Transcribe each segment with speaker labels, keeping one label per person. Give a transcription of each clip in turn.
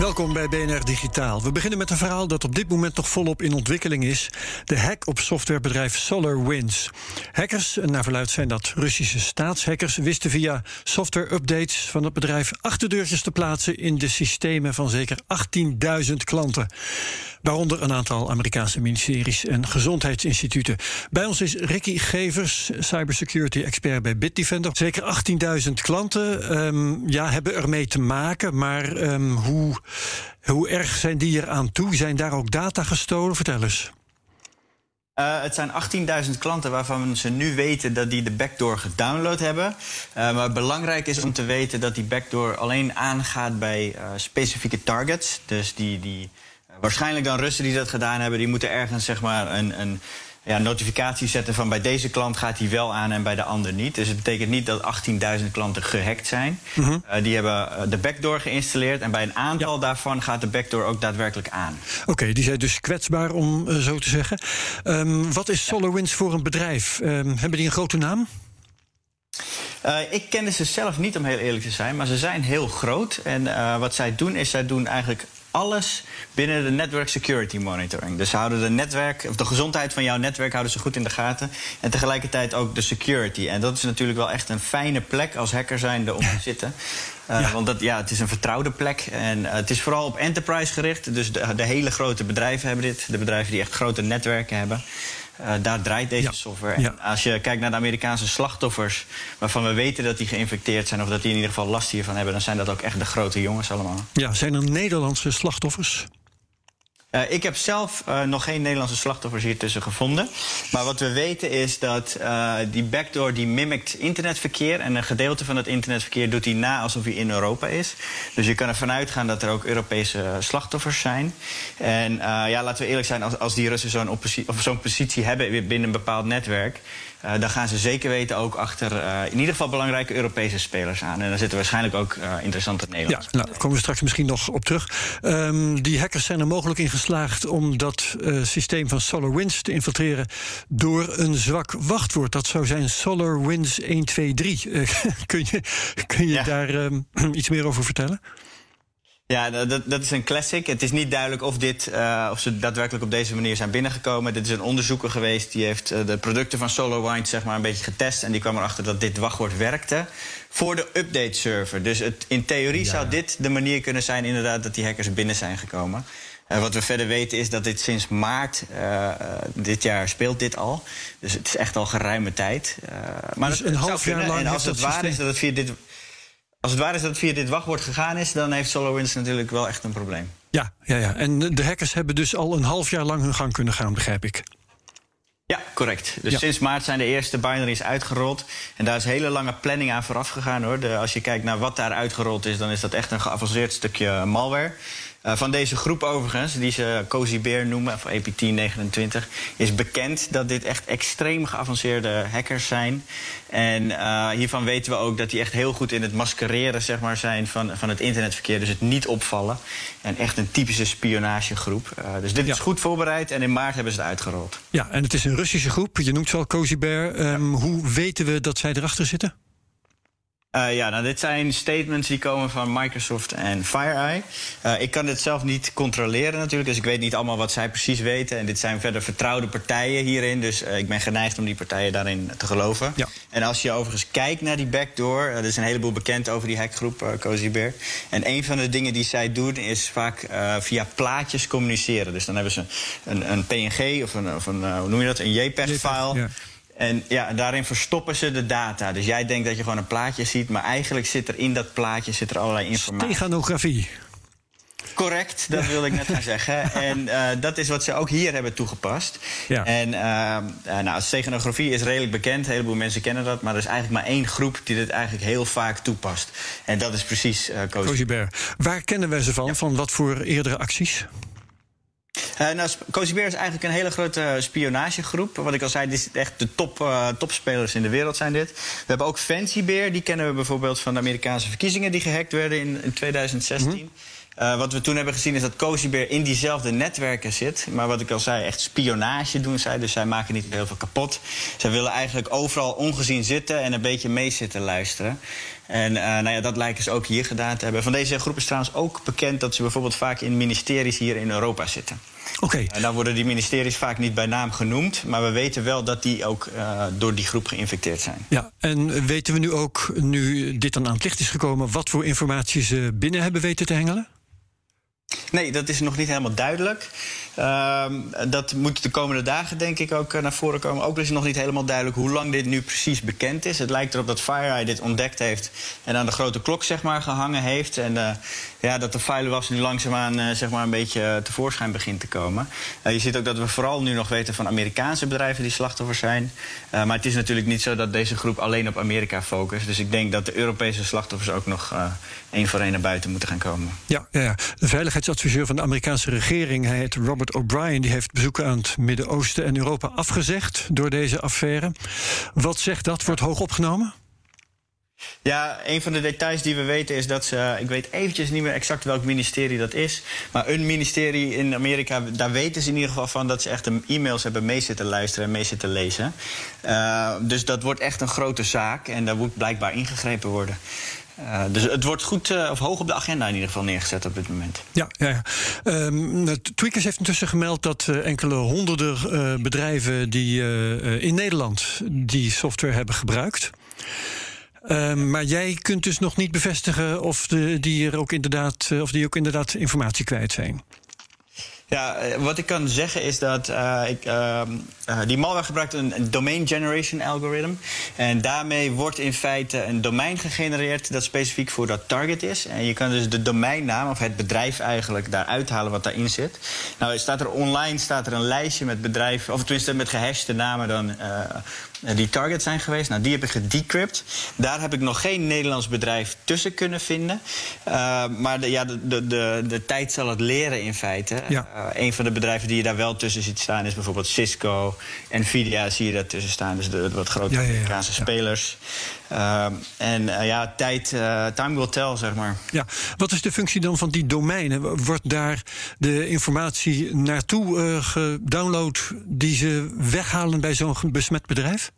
Speaker 1: Welkom bij BNR Digitaal. We beginnen met een verhaal dat op dit moment nog volop in ontwikkeling is. De hack op softwarebedrijf SolarWinds. Hackers, naar verluid zijn dat Russische staatshackers, wisten via software-updates van het bedrijf achterdeurtjes te plaatsen in de systemen van zeker 18.000 klanten. Waaronder een aantal Amerikaanse ministeries en gezondheidsinstituten. Bij ons is Ricky Gevers, cybersecurity expert bij Bitdefender. Zeker 18.000 klanten um, ja, hebben ermee te maken, maar um, hoe, hoe erg zijn die er aan toe? Zijn daar ook data gestolen? Vertel eens.
Speaker 2: Uh, het zijn 18.000 klanten waarvan ze nu weten dat die de backdoor gedownload hebben. Uh, maar belangrijk is om te weten dat die backdoor alleen aangaat bij uh, specifieke targets. Dus die, die waarschijnlijk dan Russen die dat gedaan hebben, die moeten ergens zeg maar een, een ja, notificatie zetten van bij deze klant gaat hij wel aan en bij de ander niet. Dus het betekent niet dat 18.000 klanten gehackt zijn. Mm -hmm. uh, die hebben de backdoor geïnstalleerd en bij een aantal ja. daarvan gaat de backdoor ook daadwerkelijk aan.
Speaker 1: Oké, okay, die zijn dus kwetsbaar om uh, zo te zeggen. Um, wat is SolarWinds voor een bedrijf? Um, hebben die een grote naam?
Speaker 2: Uh, ik kende ze zelf niet, om heel eerlijk te zijn, maar ze zijn heel groot. En uh, wat zij doen, is zij doen eigenlijk alles binnen de network security monitoring. Dus ze houden de netwerk, of de gezondheid van jouw netwerk houden ze goed in de gaten. En tegelijkertijd ook de security. En dat is natuurlijk wel echt een fijne plek als hacker zijnde om te zitten. Uh, ja. Want dat, ja, het is een vertrouwde plek. En uh, het is vooral op enterprise gericht. Dus de, de hele grote bedrijven hebben dit. De bedrijven die echt grote netwerken hebben. Uh, daar draait deze ja. software. Ja. En als je kijkt naar de Amerikaanse slachtoffers, waarvan we weten dat die geïnfecteerd zijn, of dat die in ieder geval last hiervan hebben, dan zijn dat ook echt de grote jongens allemaal.
Speaker 1: Ja, zijn er Nederlandse slachtoffers?
Speaker 2: Uh, ik heb zelf uh, nog geen Nederlandse slachtoffers hier tussen gevonden. Maar wat we weten is dat uh, die backdoor die mimikt internetverkeer. En een gedeelte van het internetverkeer doet hij na alsof hij in Europa is. Dus je kan ervan uitgaan dat er ook Europese slachtoffers zijn. En ja, laten we eerlijk zijn, als, als die Russen zo'n positie hebben binnen een bepaald netwerk. Uh, dan gaan ze zeker weten ook achter uh, in ieder geval belangrijke Europese spelers aan. En daar zitten waarschijnlijk ook uh, interessante Nederlanders.
Speaker 1: Ja, nou, daar komen we straks misschien nog op terug. Um, die hackers zijn er mogelijk in geslaagd om dat systeem van SolarWinds te infiltreren door een zwak wachtwoord. Dat zou zijn SolarWinds 123. kun je, kun je ja. daar um, iets meer over vertellen?
Speaker 2: Ja, dat, dat is een classic. Het is niet duidelijk of, dit, uh, of ze daadwerkelijk op deze manier zijn binnengekomen. Dit is een onderzoeker geweest die heeft uh, de producten van SolarWinds zeg maar, een beetje getest. En die kwam erachter dat dit wachtwoord werkte voor de update server. Dus het, in theorie ja. zou dit de manier kunnen zijn inderdaad dat die hackers binnen zijn gekomen. Uh, wat we verder weten is dat dit sinds maart dit jaar speelt dit al. Dus het is echt al geruime tijd. maar
Speaker 1: dus
Speaker 2: het,
Speaker 1: een half jaar lang
Speaker 2: En als het waar is dat het via dit... Als het waar is dat het via dit wachtwoord gegaan is, dan heeft SolarWinds natuurlijk wel echt een probleem.
Speaker 1: Ja, ja, ja. En de hackers hebben dus al een half jaar lang hun gang kunnen gaan, begrijp ik.
Speaker 2: Ja, correct. Dus
Speaker 1: Ja.
Speaker 2: sinds maart zijn de eerste binaries uitgerold. En daar is hele lange planning aan vooraf gegaan hoor. De, als je kijkt naar wat daar uitgerold is, dan is dat echt een geavanceerd stukje malware. Uh, van deze groep overigens, die ze Cozy Bear noemen, of APT29, is bekend dat dit echt extreem geavanceerde hackers zijn. En uh, hiervan weten we ook dat die echt heel goed in het maskereren zeg maar, zijn van, van het internetverkeer. Dus het niet opvallen. En echt een typische spionagegroep. Uh, dus dit
Speaker 1: Ja.
Speaker 2: is goed voorbereid en in maart hebben ze het uitgerold.
Speaker 1: Ja, en het is een Russische groep. Je noemt ze al Cozy Bear. Ehm, Hoe weten we dat zij erachter zitten?
Speaker 2: Uh, ja, nou, dit zijn statements die komen van Microsoft en FireEye. Uh, ik kan dit zelf niet controleren natuurlijk, dus ik weet niet allemaal wat zij precies weten. En dit zijn verder vertrouwde partijen hierin, dus uh, ik ben geneigd om die partijen daarin te geloven.
Speaker 1: Ja.
Speaker 2: En als je overigens kijkt naar die backdoor, er is een heleboel bekend over die hackgroep uh, Cozy Bear. En een van de dingen die zij doen is vaak via plaatjes communiceren. Dus dan hebben ze een, een PNG of een, of een hoe noem je dat, een JPEG-file.
Speaker 1: Ja.
Speaker 2: En ja, daarin verstoppen ze de data. Dus jij denkt dat je gewoon een plaatje ziet, maar eigenlijk zit er in dat plaatje zit er allerlei informatie.
Speaker 1: Steganografie.
Speaker 2: Correct, dat wilde ik net gaan zeggen. En uh, dat is wat ze ook hier hebben toegepast. Ja. En uh, nou, steganografie is redelijk bekend. Een heleboel mensen kennen dat. Maar er is eigenlijk maar één groep die dit eigenlijk heel vaak toepast. En dat is precies uh,
Speaker 1: Cozy Bear. Waar kennen wij ze van? Ja. Van wat voor eerdere acties?
Speaker 2: Uh, nou, Cozy Bear is eigenlijk een hele grote spionagegroep. Wat ik al zei, dit is echt de top, uh, topspelers in de wereld zijn dit. We hebben ook Fancy Bear, die kennen we bijvoorbeeld van de Amerikaanse verkiezingen die gehackt werden in, in 2016. Mm -hmm. Uh, wat we toen hebben gezien is dat Cozy Bear in diezelfde netwerken zit. Maar wat ik al zei, echt spionage doen zij. Dus zij maken niet heel veel kapot. Zij willen eigenlijk overal ongezien zitten en een beetje mee zitten luisteren. En uh, nou ja, dat lijken ze ook hier gedaan te hebben. Van deze groep is trouwens ook bekend dat ze bijvoorbeeld vaak in ministeries hier in Europa zitten.
Speaker 1: Oké. Okay.
Speaker 2: En dan worden die ministeries vaak niet bij naam genoemd. Maar we weten wel dat die ook uh, door die groep geïnfecteerd zijn.
Speaker 1: Ja, en weten we nu ook, nu dit dan aan het licht is gekomen, wat voor informatie ze binnen hebben weten te hengelen?
Speaker 2: Nee, dat is nog niet helemaal duidelijk. Uh, dat moet de komende dagen denk ik ook naar voren komen. Ook is nog niet helemaal duidelijk hoe lang dit nu precies bekend is. Het lijkt erop dat FireEye dit ontdekt heeft en aan de grote klok zeg maar, gehangen heeft. En uh, ja, dat de was nu langzaamaan uh, zeg maar, een beetje tevoorschijn begint te komen. je ziet ook dat we vooral nu nog weten van Amerikaanse bedrijven die slachtoffers zijn. maar het is natuurlijk niet zo dat deze groep alleen op Amerika focust. Dus ik denk dat de Europese slachtoffers ook nog één voor één naar buiten moeten gaan komen.
Speaker 1: Ja, ja, ja. de veiligheidsadviseur van de Amerikaanse regering, hij heet Robert O'Brien die heeft bezoeken aan het Midden-Oosten en Europa afgezegd door deze affaire. Wat zegt dat? Wordt hoog opgenomen?
Speaker 2: Ja, een van de details die we weten is dat ze. Ik weet eventjes niet meer exact welk ministerie dat is. Maar een ministerie in Amerika, daar weten ze in ieder geval van dat ze echt e-mails hebben mee zitten luisteren en mee zitten lezen. Uh, dus dat wordt echt een grote zaak en daar moet blijkbaar ingegrepen worden. Uh, dus het wordt goed uh, of hoog op de agenda in ieder geval neergezet op dit moment.
Speaker 1: Ja, ja, ja. Um, Tweakers heeft intussen gemeld dat uh, enkele honderden bedrijven die in Nederland die software hebben gebruikt. Um, maar jij kunt dus nog niet bevestigen of, de, die er ook inderdaad, of die ook inderdaad informatie kwijt zijn.
Speaker 2: Ja, wat ik kan zeggen is dat uh, ik, uh, uh, die malware gebruikt een, een, domain generation algorithm. En daarmee wordt in feite een domein gegenereerd dat specifiek voor dat target is. En je kan dus de domeinnaam of het bedrijf eigenlijk daar uithalen wat daarin zit. Nou, staat er online staat er een lijstje met bedrijven, of tenminste met gehashte namen dan die target zijn geweest. Nou, die heb ik gedecrypt. Daar heb ik nog geen Nederlands bedrijf tussen kunnen vinden. Uh, maar de, ja, de, de, de, de, tijd zal het leren in feite. Ja. Uh, een van de bedrijven die je daar wel tussen ziet staan is bijvoorbeeld Cisco. Nvidia zie je daar tussen staan. Dus de, wat grote ja, Amerikaanse spelers. Uh, en ja, tijd, time will tell, zeg maar.
Speaker 1: Ja, wat is de functie dan van die domeinen? Wordt daar de informatie naartoe gedownload die ze weghalen bij zo'n besmet bedrijf?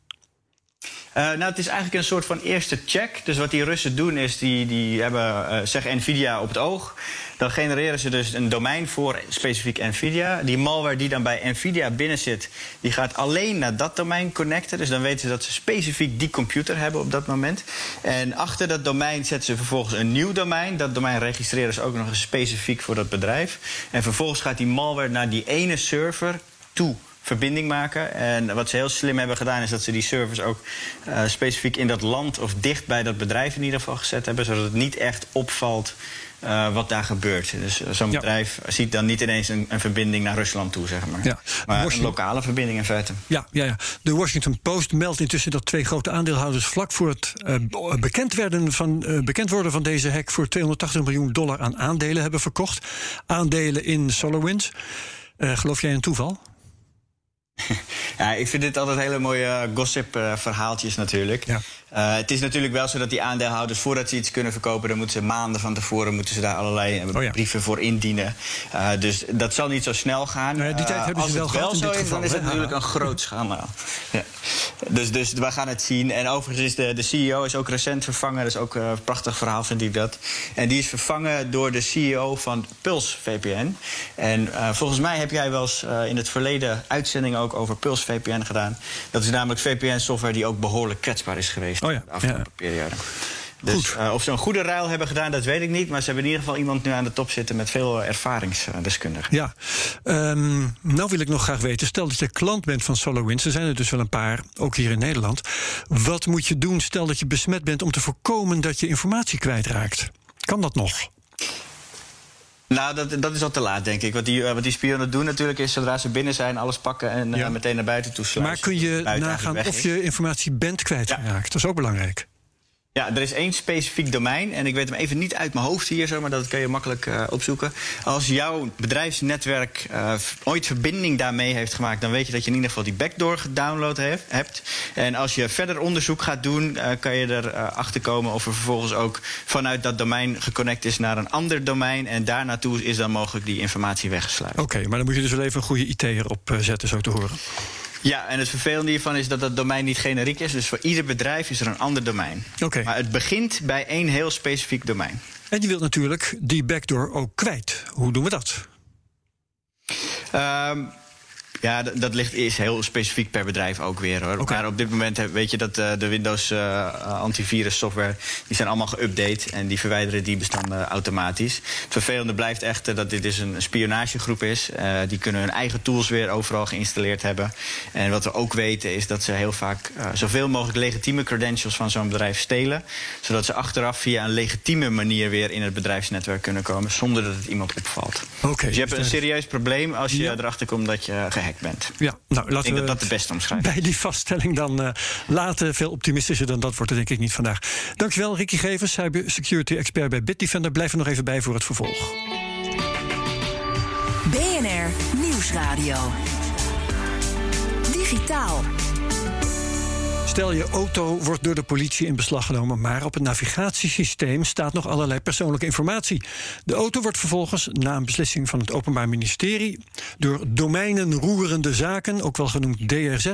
Speaker 2: Uh, nou, het is eigenlijk een soort van eerste check. Dus wat die Russen doen is, die, die hebben, uh, zeg Nvidia op het oog. Dan genereren ze dus een domein voor specifiek Nvidia. Die malware die dan bij Nvidia binnen zit, die gaat alleen naar dat domein connecten. Dus dan weten ze dat ze specifiek die computer hebben op dat moment. En achter dat domein zetten ze vervolgens een nieuw domein. Dat domein registreren ze ook nog eens specifiek voor dat bedrijf. En vervolgens gaat die malware naar die ene server toe verbinding maken. En wat ze heel slim hebben gedaan, is dat ze die servers ook uh, specifiek in dat land of dicht bij dat bedrijf in ieder geval gezet hebben, zodat het niet echt opvalt. Uh, wat daar gebeurt. Dus zo'n ja. bedrijf ziet dan niet ineens een, een, verbinding naar Rusland toe, zeg maar. Ja. Maar Washington... een lokale verbinding in feite.
Speaker 1: Ja, ja, ja. De Washington Post meldt intussen dat twee grote aandeelhouders vlak voor het uh, bekend, werden van, uh, bekend worden van deze hack voor 280 miljoen dollar aan aandelen hebben verkocht. Aandelen in SolarWinds. geloof jij een toeval?
Speaker 2: Ja, ik vind dit altijd hele mooie gossip-verhaaltjes natuurlijk. Ja. Uh, het is natuurlijk wel zo dat die aandeelhouders, voordat ze iets kunnen verkopen, dan moeten ze maanden van tevoren moeten ze daar allerlei oh, ja. brieven voor indienen. Uh, dus dat zal niet zo snel gaan.
Speaker 1: Nee, die tijd uh, hebben ze wel
Speaker 2: het
Speaker 1: wel zo
Speaker 2: dan is het natuurlijk een groot schandaal. ja. Dus, dus we gaan het zien. En overigens is de, de CEO is ook recent vervangen. Dat is ook een prachtig verhaal, vind ik dat. En die is vervangen door de CEO van Pulse VPN. En volgens mij heb jij wel eens in het verleden uitzendingen ook over Pulse VPN gedaan. Dat is namelijk VPN-software die ook behoorlijk kwetsbaar is geweest
Speaker 1: oh ja.
Speaker 2: de afgelopen
Speaker 1: ja.
Speaker 2: periode. Dus uh, of ze een goede ruil hebben gedaan, dat weet ik niet. Maar ze hebben in ieder geval iemand nu aan de top zitten met veel ervaringsdeskundigen.
Speaker 1: Ja, um, nou wil ik nog graag weten. Stel dat je klant bent van SolarWinds, er zijn er dus wel een paar, ook hier in Nederland. Wat moet je doen, stel dat je besmet bent, om te voorkomen dat je informatie kwijtraakt? Kan dat nog?
Speaker 2: Nou, dat, dat is al te laat, denk ik. Wat die, uh, wat die spionnen doen natuurlijk is, zodra ze binnen zijn, alles pakken en uh, meteen naar buiten toe sluiten.
Speaker 1: Maar kun je nagaan of je informatie bent kwijtgeraakt? Ja. Dat is ook belangrijk.
Speaker 2: Ja, er is één specifiek domein. En ik weet hem even niet uit mijn hoofd hier, zo, maar dat kun je makkelijk uh, opzoeken. Als jouw bedrijfsnetwerk uh, ooit verbinding daarmee heeft gemaakt, dan weet je dat je in ieder geval die backdoor gedownload hebt. En als je verder onderzoek gaat doen, uh, kan je erachter achter komen of er vervolgens ook vanuit dat domein geconnect is naar een ander domein. En daar naartoe is dan mogelijk die informatie weggesluit.
Speaker 1: Oké, maar dan moet je dus wel even een goede IT erop zetten, zo te horen.
Speaker 2: Ja, en het vervelende hiervan is dat dat domein niet generiek is. Dus voor ieder bedrijf is er een ander domein.
Speaker 1: Okay.
Speaker 2: Maar het begint bij één heel specifiek domein.
Speaker 1: En je wilt natuurlijk die backdoor ook kwijt. Hoe doen we dat?
Speaker 2: Um, ja, dat ligt, is heel specifiek per bedrijf ook weer hoor. Okay. Maar op dit moment weet je dat uh, de Windows uh, antivirus software... die zijn allemaal geüpdate en die verwijderen die bestanden automatisch. Het vervelende blijft echter dat dit dus een spionagegroep is. Uh, die kunnen hun eigen tools weer overal geïnstalleerd hebben. En wat we ook weten is dat ze heel vaak zoveel mogelijk legitieme credentials van zo'n bedrijf stelen. Zodat ze achteraf via een legitieme manier weer in het bedrijfsnetwerk kunnen komen... zonder dat het iemand opvalt.
Speaker 1: Okay,
Speaker 2: dus je hebt een serieus probleem als je ja. erachter komt dat je gehackt bent.
Speaker 1: Ja, nou, laten
Speaker 2: ik denk
Speaker 1: we
Speaker 2: dat dat de beste omschrijving
Speaker 1: Bij die vaststelling dan uh, laten. Veel optimistischer dan dat wordt het denk ik niet vandaag. Dankjewel, Ricky Gevers, cybersecurity expert bij Bitdefender. Blijf er nog even bij voor het vervolg.
Speaker 3: BNR Nieuwsradio. Digitaal.
Speaker 1: Stel je auto wordt door de politie in beslag genomen, maar op het navigatiesysteem staat nog allerlei persoonlijke informatie. De auto wordt vervolgens, na een beslissing van het Openbaar Ministerie, door domeinen roerende zaken, ook wel genoemd DRZ,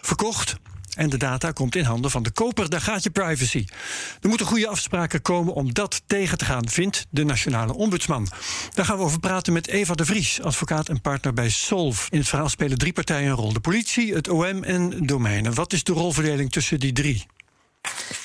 Speaker 1: verkocht. En de data komt in handen van de koper. Daar gaat je privacy. Er moeten goede afspraken komen om dat tegen te gaan, vindt de Nationale Ombudsman. Daar gaan we over praten met Eva de Vries, advocaat en partner bij Solv. In het verhaal spelen drie partijen een rol: de politie, het OM en domeinen. Wat is de rolverdeling tussen die drie?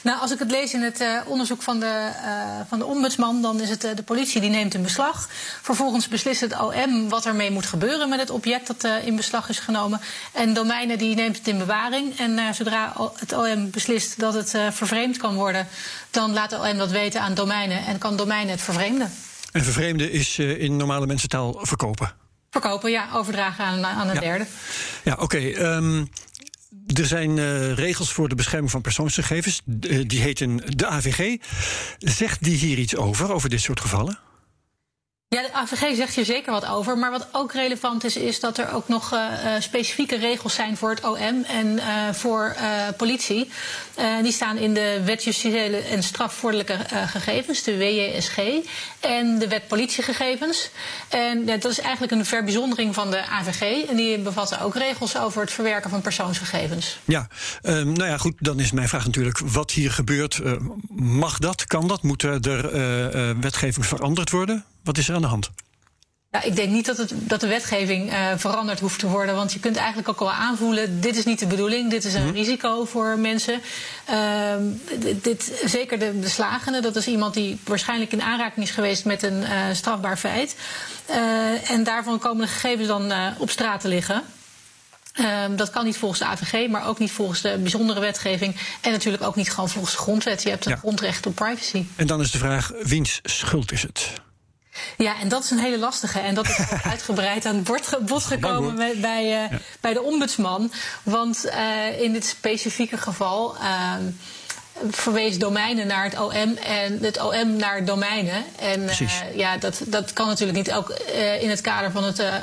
Speaker 4: Nou, als ik het lees in het uh, onderzoek van de, uh, van de ombudsman, dan is het uh, de politie die neemt een beslag. Vervolgens beslist het OM wat ermee moet gebeuren met het object dat in beslag is genomen. En domeinen die neemt het in bewaring. En zodra het OM beslist dat het vervreemd kan worden, dan laat het OM dat weten aan domeinen en kan domeinen het vervreemden.
Speaker 1: En vervreemden is in normale mensentaal verkopen?
Speaker 4: Verkopen, ja, overdragen aan, aan een
Speaker 1: ja.
Speaker 4: derde.
Speaker 1: Ja, oké. Okay, um, er zijn uh, regels voor de bescherming van persoonsgegevens. Uh, die heten de AVG. Zegt die hier iets over, over dit soort gevallen?
Speaker 4: Ja, de AVG zegt hier zeker wat over. Maar wat ook relevant is, is dat er ook nog uh, specifieke regels zijn voor het OM en uh, voor politie. die staan in de Wet Justitiële en Strafvordelijke Gegevens, de WJSG, en de Wet Politiegegevens. En dat is eigenlijk een verbijzondering van de AVG. En die bevatten ook regels over het verwerken van persoonsgegevens.
Speaker 1: Ja, nou ja, goed, dan is mijn vraag natuurlijk wat hier gebeurt. mag dat? Kan dat? Moeten er wetgeving veranderd worden? Wat is er aan de hand?
Speaker 4: Ja, ik denk niet dat, het, dat de wetgeving uh, veranderd hoeft te worden. Want je kunt eigenlijk ook wel aanvoelen: dit is niet de bedoeling, dit is een mm -hmm. risico voor mensen. Uh, dit, zeker de beslagene, dat is iemand die waarschijnlijk in aanraking is geweest met een uh, strafbaar feit. Uh, en daarvan komen de gegevens dan op straat te liggen. Um, dat kan niet volgens de AVG, maar ook niet volgens de bijzondere wetgeving. En natuurlijk ook niet gewoon volgens de grondwet. Je hebt een ja. grondrecht op privacy.
Speaker 1: En dan is de vraag: wiens schuld is het?
Speaker 4: Ja, en dat is een hele lastige. En dat is ook uitgebreid aan het bord, bod gekomen bij, bij, uh, ja. bij de ombudsman. Want uh, in dit specifieke geval. Uh, verwees domeinen naar het OM en het OM naar domeinen. En uh, ja, dat, dat kan natuurlijk niet. Ook uh, in het kader van het uh,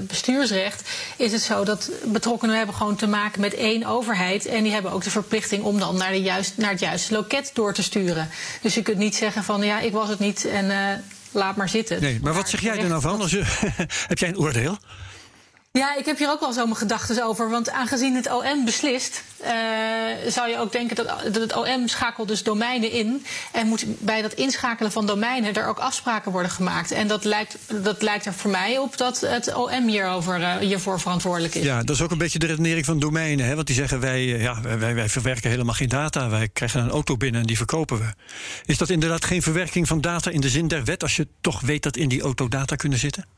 Speaker 4: bestuursrecht is het zo dat betrokkenen hebben gewoon te maken met één overheid. En die hebben ook de verplichting om dan naar, de juist, naar het juiste loket door te sturen. Dus je kunt niet zeggen van ja, ik was het niet en laat maar zitten.
Speaker 1: Nee, maar wat zeg jij er nou van? Als je, heb jij een oordeel?
Speaker 4: Ja, ik heb hier ook wel zo mijn gedachten over. Want aangezien het OM beslist, uh, zou je ook denken dat, dat, het OM schakelt dus domeinen in. En moet bij dat inschakelen van domeinen er ook afspraken worden gemaakt. En dat lijkt, dat lijkt er voor mij op dat het OM hierover, uh, hiervoor verantwoordelijk is.
Speaker 1: Ja, dat is ook een beetje de redenering van domeinen. Hè? Want die zeggen wij, uh, ja, wij, wij verwerken helemaal geen data. Wij krijgen een auto binnen en die verkopen we. Is dat inderdaad geen verwerking van data in de zin der wet, als je toch weet dat in die auto data kunnen zitten?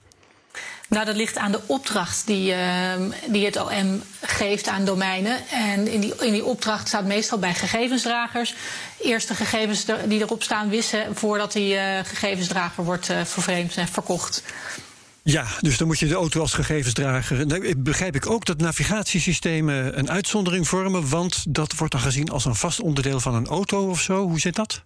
Speaker 4: Nou, dat ligt aan de opdracht die, uh, die het OM geeft aan domeinen. En in die, in die opdracht staat meestal bij gegevensdragers. Eerst de gegevens die erop staan wissen voordat die uh, gegevensdrager wordt uh, vervreemd en verkocht.
Speaker 1: Ja, dus dan moet je de auto als gegevensdrager. Nou, begrijp ik ook dat navigatiesystemen een uitzondering vormen, want dat wordt dan gezien als een vast onderdeel van een auto of zo. Hoe zit dat?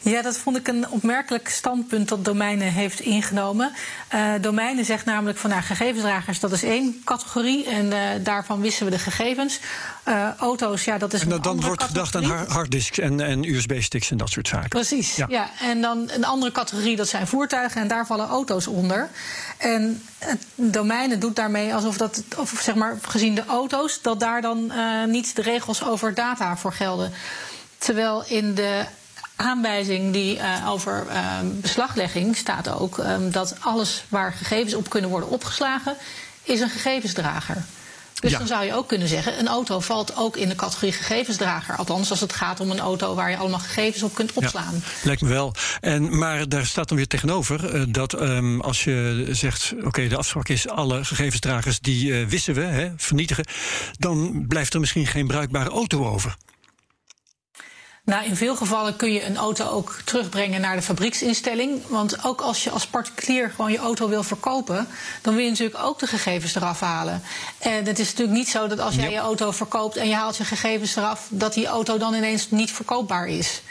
Speaker 4: Ja, dat vond ik een opmerkelijk standpunt dat Domeinen heeft ingenomen. Uh, Domeinen zegt namelijk van nou, gegevensdragers, dat is één categorie en uh, daarvan wissen we de gegevens. Uh, auto's, ja, dat is
Speaker 1: en
Speaker 4: een
Speaker 1: dan wordt
Speaker 4: categorie.
Speaker 1: gedacht aan harddisks en, en USB-sticks en dat soort zaken.
Speaker 4: Precies, ja. ja. En dan een andere categorie, dat zijn voertuigen en daar vallen auto's onder. En domeinen doet daarmee alsof dat, of zeg maar, gezien de auto's, dat daar dan niet de regels over data voor gelden. Terwijl in de aanwijzing die uh, over uh, beslaglegging staat ook um, dat alles waar gegevens op kunnen worden opgeslagen, is een gegevensdrager. Dus ja. dan zou je ook kunnen zeggen, een auto valt ook in de categorie gegevensdrager. Althans, als het gaat om een auto waar je allemaal gegevens op kunt opslaan.
Speaker 1: Ja, lijkt me wel. En, maar daar staat dan weer tegenover uh, dat um, als je zegt, oké, okay, de afspraak is alle gegevensdragers die uh, wissen we, hè, vernietigen, dan blijft er misschien geen bruikbare auto over.
Speaker 4: Nou, in veel gevallen kun je een auto ook terugbrengen naar de fabrieksinstelling. Want ook als je als particulier gewoon je auto wil verkopen, dan wil je natuurlijk ook de gegevens eraf halen. En het is natuurlijk niet zo dat als jij je auto verkoopt en je haalt je gegevens eraf, dat die auto dan ineens niet verkoopbaar is.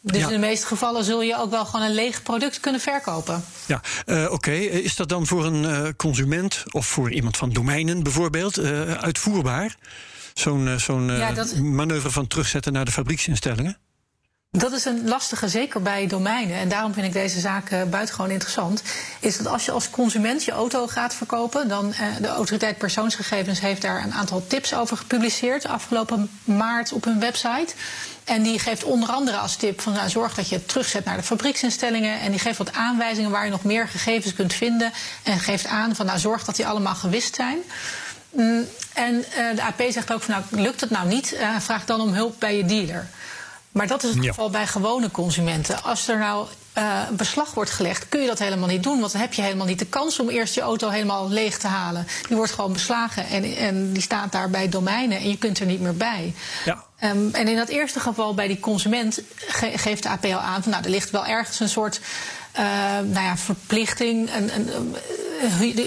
Speaker 4: Dus ja. in de meeste gevallen zul je ook wel gewoon een leeg product kunnen verkopen.
Speaker 1: Ja, uh, oké. Okay. Is dat dan voor een uh, consument of voor iemand van domeinen bijvoorbeeld uh, uitvoerbaar? Zo'n zo'n ja, dat... manoeuvre van terugzetten naar de fabrieksinstellingen?
Speaker 4: Dat is een lastige, zeker bij domeinen. En daarom vind ik deze zaak uh, buitengewoon interessant. Is dat als je als consument je auto gaat verkopen, dan de autoriteit persoonsgegevens heeft daar een aantal tips over gepubliceerd afgelopen maart op hun website. En die geeft onder andere als tip van nou, zorg dat je het terugzet naar de fabrieksinstellingen. En die geeft wat aanwijzingen waar je nog meer gegevens kunt vinden. En geeft aan van nou, zorg dat die allemaal gewist zijn. Mm, en uh, de AP zegt ook van nou, lukt het nou niet, uh, vraag dan om hulp bij je dealer. Maar dat is het ja. geval bij gewone consumenten. Als er nou uh, beslag wordt gelegd, kun je dat helemaal niet doen. Want dan heb je helemaal niet de kans om eerst je auto helemaal leeg te halen. Die wordt gewoon beslagen en, en die staat daar bij domeinen en je kunt er niet meer bij.
Speaker 1: Ja.
Speaker 4: Um, en in dat eerste geval bij die consument ge geeft de AP al aan van nou, er ligt wel ergens een soort nou ja, verplichting. Een,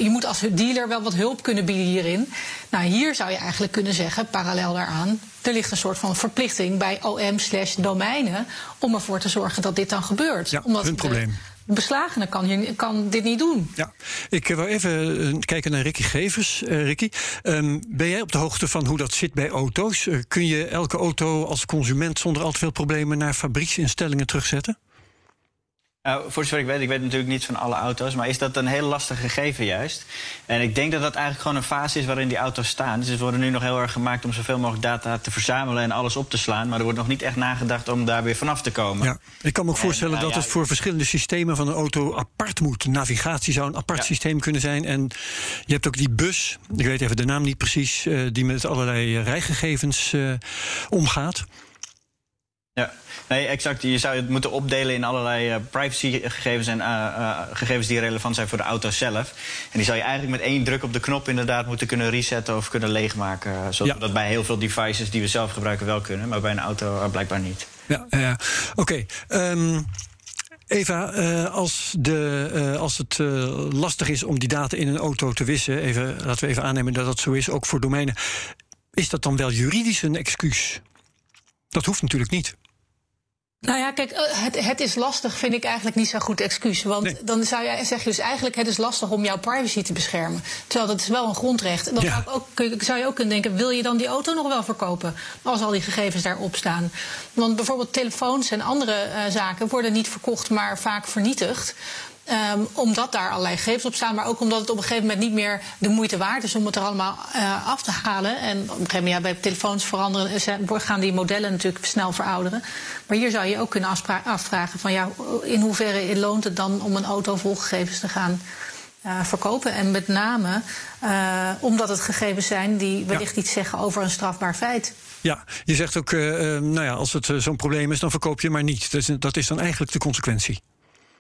Speaker 4: je moet als dealer wel wat hulp kunnen bieden hierin. Nou, hier zou je eigenlijk kunnen zeggen, parallel daaraan, er ligt een soort van verplichting bij OM slash domeinen om ervoor te zorgen dat dit dan gebeurt.
Speaker 1: Ja,
Speaker 4: Omdat
Speaker 1: hun probleem.
Speaker 4: Beslagene kan, kan dit niet doen.
Speaker 1: Ja, ik wil even kijken naar Ricky Gevers. Uh, Ricky, um, ben jij op de hoogte van hoe dat zit bij auto's? Uh, kun je elke auto als consument zonder al te veel problemen naar fabrieksinstellingen terugzetten?
Speaker 2: Nou, voor zover ik weet, ik weet natuurlijk niet van alle auto's, maar is dat een heel lastig gegeven juist? En ik denk dat dat eigenlijk gewoon een fase is waarin die auto's staan. Dus ze worden nu nog heel erg gemaakt om zoveel mogelijk data te verzamelen en alles op te slaan. Maar er wordt nog niet echt nagedacht om daar weer vanaf te komen.
Speaker 1: Ja, ik kan me ook voorstellen en, uh, dat ja, het voor verschillende systemen van een auto apart moet. Navigatie zou een apart ja. systeem kunnen zijn. En je hebt ook die bus, ik weet even de naam niet precies, uh, die met allerlei rijgegevens uh, omgaat.
Speaker 2: Ja, nee, exact. Je zou het moeten opdelen in allerlei uh, privacygegevens en uh, uh, gegevens die relevant zijn voor de auto zelf. En die zou je eigenlijk met één druk op de knop inderdaad moeten kunnen resetten of kunnen leegmaken. Ja. we dat bij heel veel devices die we zelf gebruiken wel kunnen, maar bij een auto blijkbaar niet.
Speaker 1: Ja, ja. oké. Okay. Um... Eva, als, de, als het lastig is om die data in een auto te wissen, even, laten we even aannemen dat dat zo is, ook voor domeinen, is dat dan wel juridisch een excuus? Dat hoeft natuurlijk niet.
Speaker 4: Nou ja, kijk, het, het, is lastig, vind ik eigenlijk niet zo'n goed excuus. Want nee. dan zou je, zeg je dus eigenlijk, het is lastig om jouw privacy te beschermen. Terwijl dat is wel een grondrecht. Dan ja. zou, ook, zou, je ook kunnen denken, wil je dan die auto nog wel verkopen? Als al die gegevens daarop staan. Want bijvoorbeeld telefoons en andere uh, zaken worden niet verkocht, maar vaak vernietigd. Ehm, omdat daar allerlei gegevens op staan, maar ook omdat het op een gegeven moment niet meer de moeite waard is om het er allemaal uh, af te halen. En op een gegeven moment, ja, bij telefoons veranderen, gaan die modellen natuurlijk snel verouderen. Maar hier zou je ook kunnen afvragen van ja, in hoeverre loont het dan om een auto vol gegevens te gaan uh, verkopen. En met name uh, omdat het gegevens zijn die wellicht iets zeggen over een strafbaar feit.
Speaker 1: Ja, je zegt ook, uh, nou ja, als het zo'n probleem is, dan verkoop je maar niet. Dat is, dat is dan eigenlijk de consequentie.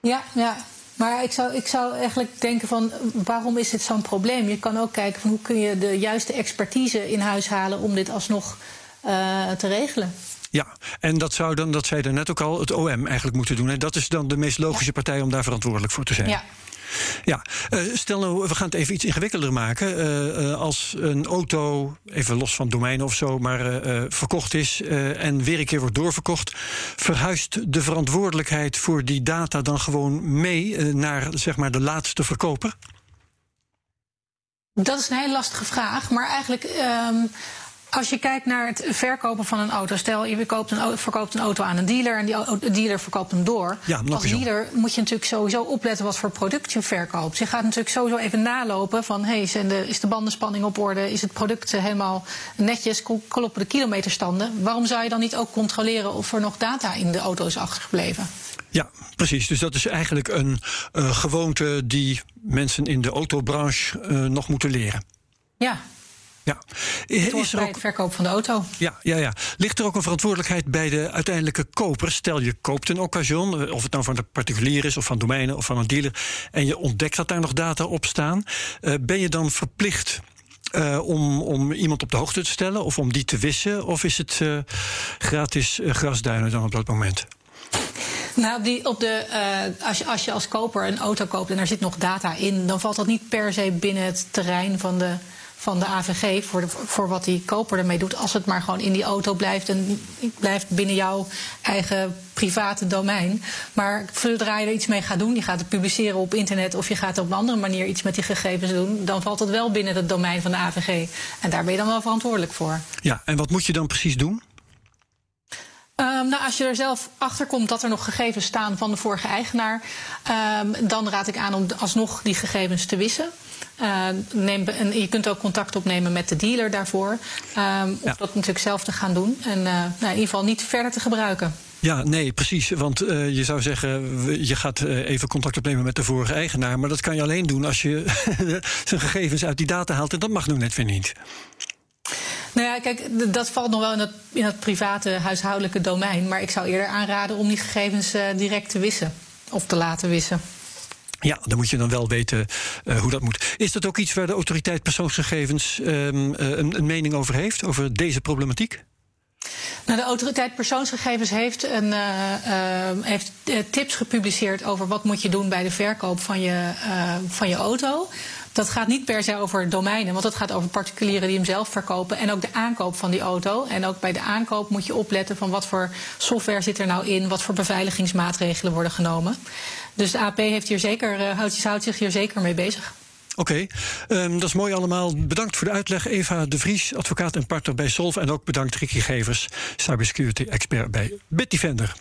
Speaker 4: Ja, ja. Maar ik zou, ik zou eigenlijk denken van waarom is dit zo'n probleem? Je kan ook kijken van hoe kun je de juiste expertise in huis halen om dit alsnog uh, te regelen.
Speaker 1: Ja, en dat zou dan, dat zei er net ook al, het OM eigenlijk moeten doen. En dat is dan de meest logische ja. partij om daar verantwoordelijk voor te zijn.
Speaker 4: Ja.
Speaker 1: Ja, uh, stel nou, we gaan het even iets ingewikkelder maken. Uh, uh, als een auto, even los van domeinen of zo, maar verkocht is en weer een keer wordt doorverkocht, verhuist de verantwoordelijkheid voor die data dan gewoon mee naar zeg maar de laatste verkoper?
Speaker 4: Dat is een hele lastige vraag, maar eigenlijk. Um als je kijkt naar het verkopen van een auto, stel je koopt een, verkoopt een auto aan een dealer en die dealer verkoopt hem door.
Speaker 1: Ja,
Speaker 4: Als dealer moet je natuurlijk sowieso opletten wat voor product je verkoopt. Je gaat natuurlijk sowieso even nalopen van hey, de, is de bandenspanning op orde, is het product helemaal netjes, kloppen de kilometerstanden. Waarom zou je dan niet ook controleren of er nog data in de auto is achtergebleven?
Speaker 1: Ja, precies. Dus dat is eigenlijk een uh, gewoonte die mensen in de autobranche uh, nog moeten leren.
Speaker 4: Ja,
Speaker 1: ja.
Speaker 4: Is er ook... het verkoop van de auto.
Speaker 1: Ja, ja, ja. Ligt er ook een verantwoordelijkheid bij de uiteindelijke koper? Stel je koopt een occasion, eh, of het nou van de particulier is, of van domeinen of van een dealer, en je ontdekt dat daar nog data op staan. Uh, ben je dan verplicht uh, om, om iemand op de hoogte te stellen of om die te wissen? Of is het uh, gratis grasduinen dan op dat moment?
Speaker 4: Nou, die op de, uh, als, je, als je als koper een auto koopt en er zit nog data in, dan valt dat niet per se binnen het terrein van de van de AVG voor, de, voor wat die koper ermee doet. Als het maar gewoon in die auto blijft en blijft binnen jouw eigen private domein. Maar zodra je er iets mee gaat doen, je gaat het publiceren op internet of je gaat op een andere manier iets met die gegevens doen, dan valt het wel binnen het domein van de AVG. En daar ben je dan wel verantwoordelijk voor.
Speaker 1: Ja, en wat moet je dan precies doen?
Speaker 4: Um, nou, als je er zelf achter komt dat er nog gegevens staan van de vorige eigenaar, um, dan raad ik aan om alsnog die gegevens te wissen. Uh, neem, en je kunt ook contact opnemen met de dealer daarvoor. Um, of dat natuurlijk zelf te gaan doen. En uh, nou, in ieder geval niet verder te gebruiken.
Speaker 1: Ja, nee, precies. Want uh, je zou zeggen, je gaat uh, even contact opnemen met de vorige eigenaar. Maar dat kan je alleen doen als je zijn gegevens uit die data haalt. En dat mag nu net weer niet.
Speaker 4: Nou ja, kijk, dat valt nog wel in het, in het private huishoudelijke domein. Maar ik zou eerder aanraden om die gegevens uh, direct te wissen. Of te laten wissen.
Speaker 1: Ja, dan moet je dan wel weten uh, hoe dat moet. Is dat ook iets waar de autoriteit persoonsgegevens um, uh, een, een, mening over heeft, over deze problematiek?
Speaker 4: Nou, de autoriteit persoonsgegevens heeft, een, uh, heeft tips gepubliceerd over wat moet je doen bij de verkoop van je, van je auto. Dat gaat niet per se over domeinen, want dat gaat over particulieren die hem zelf verkopen. En ook de aankoop van die auto. En ook bij de aankoop moet je opletten van wat voor software zit er nou in, wat voor beveiligingsmaatregelen worden genomen. Dus de AP heeft hier zeker, uh, houdt, houdt zich hier zeker mee bezig.
Speaker 1: Oké, um, dat is mooi allemaal. Bedankt voor de uitleg. Eva de Vries, advocaat en partner bij Solv. En ook bedankt Ricky Gevers, cybersecurity expert bij Bitdefender.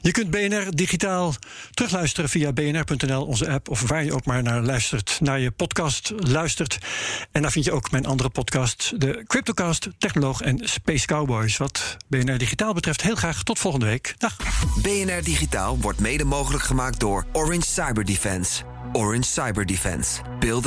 Speaker 1: Je kunt BNR digitaal terugluisteren via bnr.nl, onze app... of waar je ook maar naar luistert, naar je podcast luistert. En daar vind je ook mijn andere podcast, de Cryptocast, Technoloog en Space Cowboys. Wat BNR Digitaal betreft, heel graag tot volgende week. Dag.
Speaker 5: BNR Digitaal wordt mede mogelijk gemaakt door Orange Cyber Defense. Orange Cyber Defense. Build